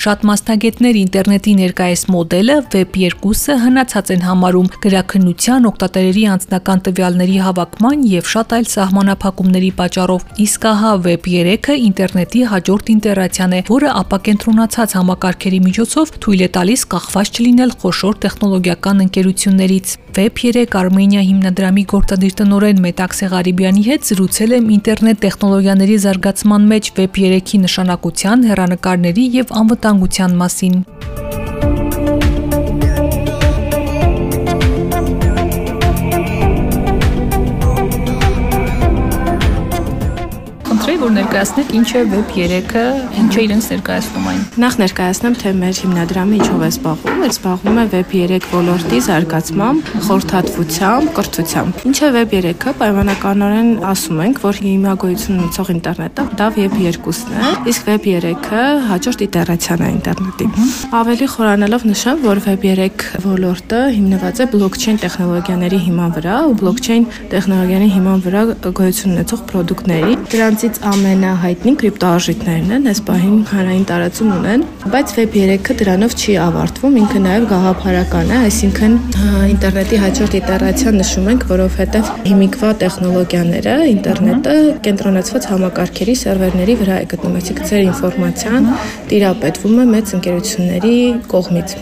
Շատ մասնագետներ ինտերնետի ներկայիս մոդելը Web 2-ը հնացած են համարում գրաքննության, օգտատերերի անձնական տվյալների հավաքման եւ շատ այլ սահմանափակումների պատճառով։ Իսկ ահա Web 3-ը ինտերնետի հաջորդ ինտերացիան է, որը ապակենտրոնացած համակարգերի միջոցով թույլ է տալիս կախված չլինել խոշոր տեխնոլոգիական ընկերություններից։ Web 3 Armenia հիմնադրամի գործադիր տնօրեն Մետաքսե Ղարիբյանի հետ զրուցել եմ ինտերնետ տեխնոլոգիաների զարգացման մեջ Web 3-ի նշանակության, հերանեկարների եւ անվտանգության մասին։ որ ներկայացնեք ինչ է Web 3-ը, ինչ է իրենց ներկայացնում այն։ Նախ ներկայացնեմ, թե մեր հիմնադրամը ինչով է զբաղվում։ Էլ զբաղվում է Web 3 ոլորտի զարգացմամբ, խորհրդատվությամբ, կրթությամբ։ Ինչ է Web 3-ը, պայմանականորեն ասում ենք, որ հիմա գոյություն ունեցող ինտերնետը դա Web 2-ն է, իսկ Web 3-ը հաջորդ իտերացիան է ինտերնետի։ Ավելի խորանալով նշեմ, որ Web 3 ոլորտը հիմնված է բլոկչեյն տեխնոլոգիաների հիման վրա, ու բլոկչեյն տեխնոլոգիաների հիման վրա գոյություն ունեցող ապրանքների։ Դրանցից ամենահայտնին կրիպտոարժույթներն են, այս պահին հանրային տարածում ունեն, բայց Web 3-ը դրանով չի ավարտվում, ինքը նաև գաղափարական է, այսինքն ինտերնետի հաջորդ իտերացիա նշում ենք, որովհետև հիմիկվա տեխնոլոգիաները, ինտերնետը կենտրոնացված համակարգերի սերվերների վրա է գտնվում, այսինքն ձեր ինֆորմացիան տիրապետվում է մեծ ընկերությունների կողմից։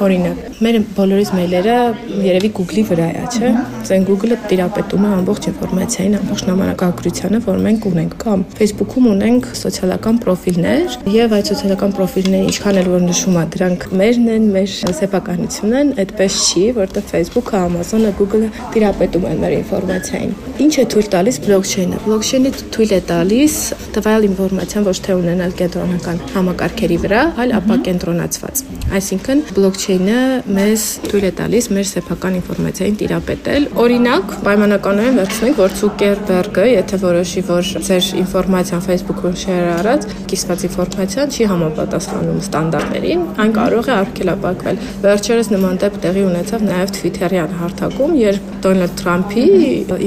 Օրինակ, մեր բոլորիս մեյլերը երևի Google-ի վրա է, չէ՞։ Ձեն Google-ը տիրապետում է ամբողջ ինֆորմացիային, ամբողջ նամակագրությանը, որ մենք ունենք կամ Facebook-ում ունենք սոցիալական պրոֆիլներ եւ այդ սոցիալական պրոֆիլները ինչքան էլ որ նշում է դրանք մերն են, մեր սեփականությունն են, այդպես չի, որտեղ Facebook-ը, Amazon-ը, Google-ը տիրապետում են մեր ինֆորմացիային։ Ինչ է թույլ տալիս բլոկչեյնը։ Բլոկչեյնը թույլ է տալիս տվյալ ինֆորմացիան ոչ թե ունենալ կենտրոնական համակարգերի վրա, այլ ապակենտրոնացված։ Այսինքն բլոկչեյնը մեզ թույլ է տալիս մեր սեփական ինֆորմացիային տիրապետել։ Օրինակ, պայմանականորեն վերցնենք, որ Zuckerberg-ը, եթե որոշի, որ ձեր ինֆորմացիան Facebook-ում share արած, կիսված ինֆորմացիան չի համապատասխանում ստանդարտներին, այն կարող է արգելափակվել։ Վերջերս նման դեպք տեղի ունեցավ նաև Twitter-յան հարթակում, երբ Դոնալդ Թրամփի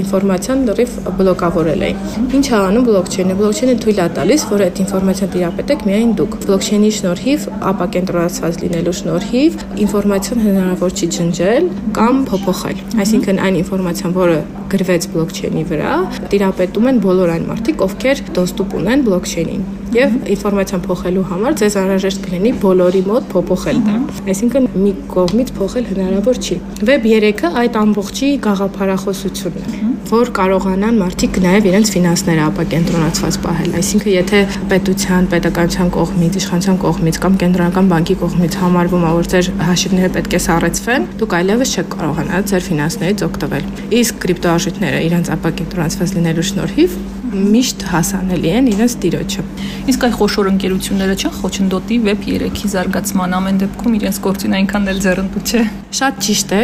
ինֆորմացիան լրիվ բլոկավորել էին։ Ինչ է անում բլոկչեյնը։ Բլոկչեյնը թույլ է տալիս, որ այդ ինֆորմացիան տիրապետեք միայն դուք։ Բլոկչեյնի շնորհիվ ապակենտրոնացված լինելու շնորհիվ ինֆորմացիան հնարավոր չի ջնջել կամ փոփոխել։ Այսինքն այն ինֆորմացիան, որը գրվեց բլոկչեյնի վրա, տիրապետում են բոլոր այն մարդիկ, ովքեր դոստուպ ունեն բլոկչեյնին եւ ինֆորմացիան փոխելու համար ձեզ անհրաժեշտ կլինի բոլորի մոտ փոփոխել դա։ Այսինքն մի կողմից փոխել հնարավոր չի։ Web 3-ը այդ ամբողջի գաղափարախոսությունն է, որ կարողանան մարդիկ նաեւ իրենց ֆինանսները ապակենտրոնացված պահել։ Այսինքն եթե պետության, պետականության կողմից, իշխանության կողմից կամ կենտրոնական բանկի կողմից համարվում է, որ ձեր հաշիվները պետք է սառեցվեն, դուք այլևս չեք կարողանա ձեր ֆինանսներից օգտվել։ Իսկ կրիպտոարժույթները իրենց ապակենտրոնացված լինելու շնորհիվ միշտ հասանելի են իրենց տիրոջը։ Իսկ այ խոշոր ընկերությունները չեն խոչընդոտի Web 3-ի զարգացման ամեն դեպքում իրենց գործին այնքան էլ ձեռնտու չէ։ Շատ ճիշտ է,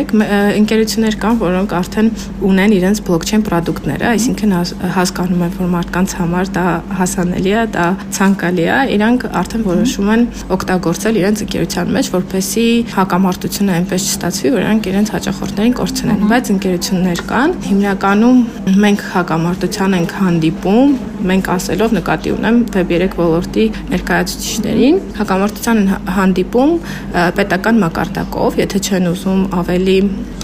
ընկերություններ կան, որոնք արդեն ունեն իրենց բլոկչեյն ապրանքները, այսինքն հասկանում են, որ մարդկանց համար դա հասանելի է, դա ցանկալի է, իրանք արդեն որոշում են օգտագործել իրենց ընկերության մեջ, որպեսզի հակամարտությունը այնպես չստացվի, որ իրանք իրենց հաճախորդներին կորցնեն։ Բայց ընկերություններ կան, հիմնականում մենք հակամարտության ենք հանդիպում, մենք ասելով նկատի ունեմ Web3 ոլորտի ներկայացուցիչներին, հակամարտության հանդիպում պետական մակարդակով, եթե չեն ուզում ավելի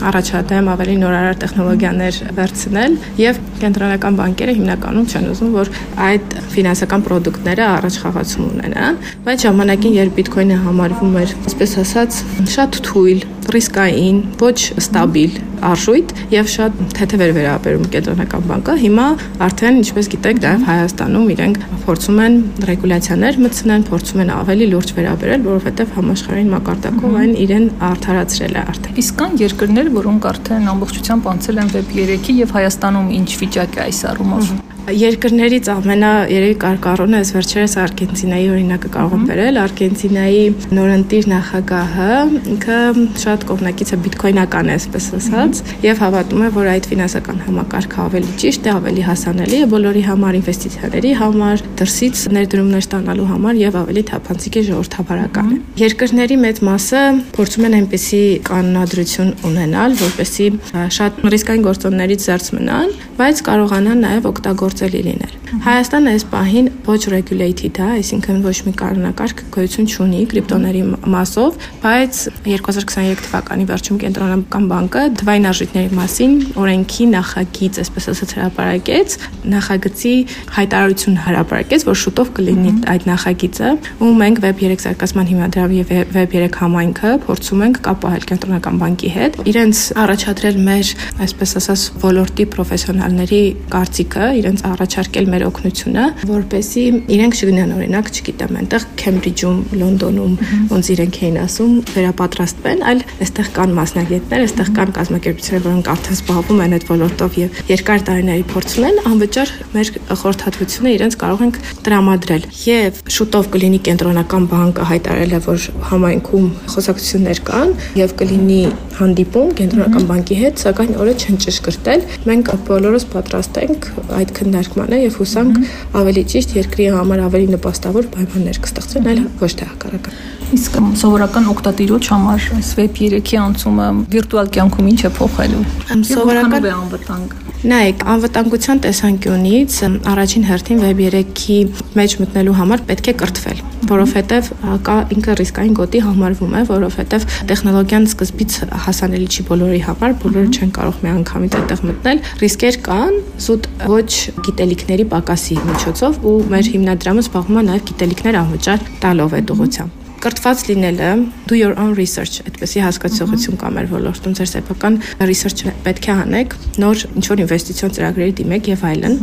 առաջադեմ, ավելի նորարար տեխնոլոգիաներ վերցնել եւ կենտրոնական բանկերը հիմնականում չեն ուզում, որ այդ ֆինանսական ապրանքները առաջ խաղացում ունենան, բայց ժամանակին երբ Bitcoin-ը համարվում էր, այսպես ասած, շատ թույլ, ռիսկային, ոչ ստաբիլ արժույթ եւ շատ թեթև էր վերաբերում կենտրոնական բանկը։ Հիմա արդեն, ինչպես գիտեք, նաեւ Հայաստանում իրենք փորձում են ռեգուլյացիաներ մտցնել, փորձում են ավելի լուրջ վերաբերել, որովհետեւ համաշխարհային մակարդակով այն իրեն արդարացրել է արդեն։ Իսկ կան երկրներ, որոնք արդեն ամբողջությամբ անցել են Web 3-ի եւ Հայաստանում ինչ վիճակ է այս առումով։ Երկրներից ամենա երևի կարկառոնը այս վերջերս Արգենտինայի օրինակը կարող եմ բերել։ Արգենտինայի նորընտիր նախագահը ինքը շատ շատ կողմնակիցը բիտքոյնական է, այսպես ասած, եւ հավատում է, որ այդ ֆինանսական համակարգը ավելի ճիշտ է, ավելի հասանելի է բոլորի համար, ինվեստիցիաների համար, դրսից ներդրումներ ստանալու համար եւ ավելի թափանցիկ է ժողովրդավարական է։ Երկրների մեծ մասը փորձում են այնպեսի կանոնադրություն ունենալ, որպեսզի շատ ռիսկային գործոններից զերծ մնան, բայց կարողանան նաեւ օգտագործելի լինել։ Հայաստանը այս պահին ոչ regulated է, այսինքն ոչ մի կանոնակարգ գոյություն չունի կրիպտոների մասով, բայց 2023 թվականի վերջում կենտրոնական բանկը թվային արժեքների մասին օրենքի նախագիծ, այսպես ասած, հրապարակեց, նախագծի հայտարարություն հրապարակեց, որ շուտով կլինի այդ նախագիծը, ու մենք Web3 զարգացման հիմնադրամի եւ Web3 համայնքը փորձում ենք կապ պահել կենտրոնական բանկի հետ, իրենց առաջադրել մեր, այսպես ասած, ոլորտի պրոֆեսիոնալների կարծիքը, իրենց առաջարկել մեր օգնությունը, որպեսի իրենք չգնան օրինակ, չգիտեմ, այնտեղ Քեմբրիջում, Լոնդոնում ոնց իրենք էին ասում, վերապատրաստվեն, այլ այստեղ կան մասնագետներ, այստեղ կան կազմակերպություններ, որոնք արդեն զբաղվում են այդ ոլորտով եւ երկար տարիների փորձ ունեն, անվճար մեր խորհրդատվությունը իրենց կարող ենք տրամադրել։ Եվ շուտով կլինի կենտրոնական բանկը հայտարարել է, որ համայնքում խոսակցություններ կան եւ կլինի հանդիպում կենտրոնական բանկի հետ, սակայն օրը չեն ճշգրտել։ Մենք բոլորս պատրաստ ենք այդ քննարկմանը եւ հուսանք ավելի ճիշտ երկրի համար ավելի նպաստավոր պայմաններ կստեղծեն, այլ ոչ թե հակառակը։ Իսկ սովորական օկտատիրոջ համար այս Web 3-ի անցումը վիրտուալ կյանքում ինչ է փոխելու։ Սովորական անվտանգ։ Նայեք, անվտանգության տեսանկյունից առաջին հերթին Web 3-ի մեջ մտնելու համար պետք է կրթվել, որովհետև կա ինքը ռիսկային գոտի համարվում է, որովհետև տեխնոլոգիան սկզբից հասանելի չի բոլորի համար, բոլորը չեն կարող մի անգամից այդտեղ մտնել։ Ռիսկեր կան զուտ ոչ գիտելիքների պակասի միջոցով ու մեր հիմնադրամը զբաղվում է նաև գիտելիքներ անվճար տալով այդ ուղղությամբ կրթված լինելը do your own research այդպեսի հասկացողություն կա մեր ոլորտում ձեր սեփական research-ը պետք է անեք նոր ինչ որ ինվեստիցիոն ծրագրերի դիմեք եւ այլն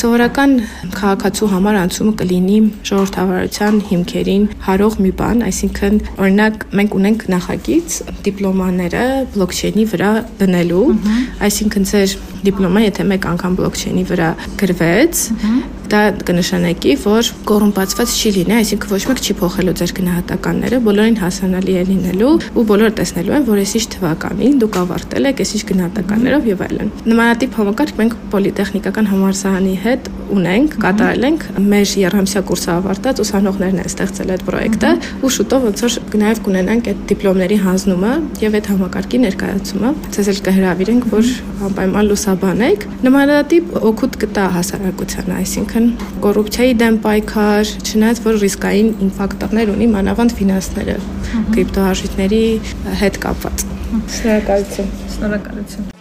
սովորական քաղաքացու համար անցումը կլինի ժողովրդավարության հիմքերին հարող մի բան այսինքն օրինակ մենք ունենք նախագիծ դիպլոմաները բլոկչեյնի վրա դնելու այսինքն ձեր դիպլոմը եթե մեկ անգամ բլոկչեյնի վրա գրվեց դա կնշանակի, որ կոռումպացված չի լինի, այսինքն ոչ մեկ չի փոխելու ձեր գնահատականները, բոլորին հասանելի է լինելու ու բոլորը տեսնելու են, որ այսիշ թվականին դուք ավարտել եք այսիշ գնահատականներով եւ այլն։ Նմանատիպ համակարգ մենք պոլիտեխնիկական համալսարանի հետ ունենք, կատարել ենք մեր երամսյա կուրսը ավարտած ուսանողներն են ստեղծել այդ պրոյեկտը ու շուտով ոնց որ նաև կունենանք այդ դիպլոմների հանձնումը եւ այդ համակարգի ներկայացումը։ Ցեզ էլ կհրավիրենք, որ անպայման լուսաբանեք։ Նմանատիպ օգուտ կտա հասարակությանը, այսինքն կոռուպցիայի դեմ պայքար, չնայած որ ռիսկային ֆակտորներ ունի մանավանդ ֆինանսները, կրիպտոարժույթների հետ կապված։ Շնորհակալություն։ Շնորհակալություն։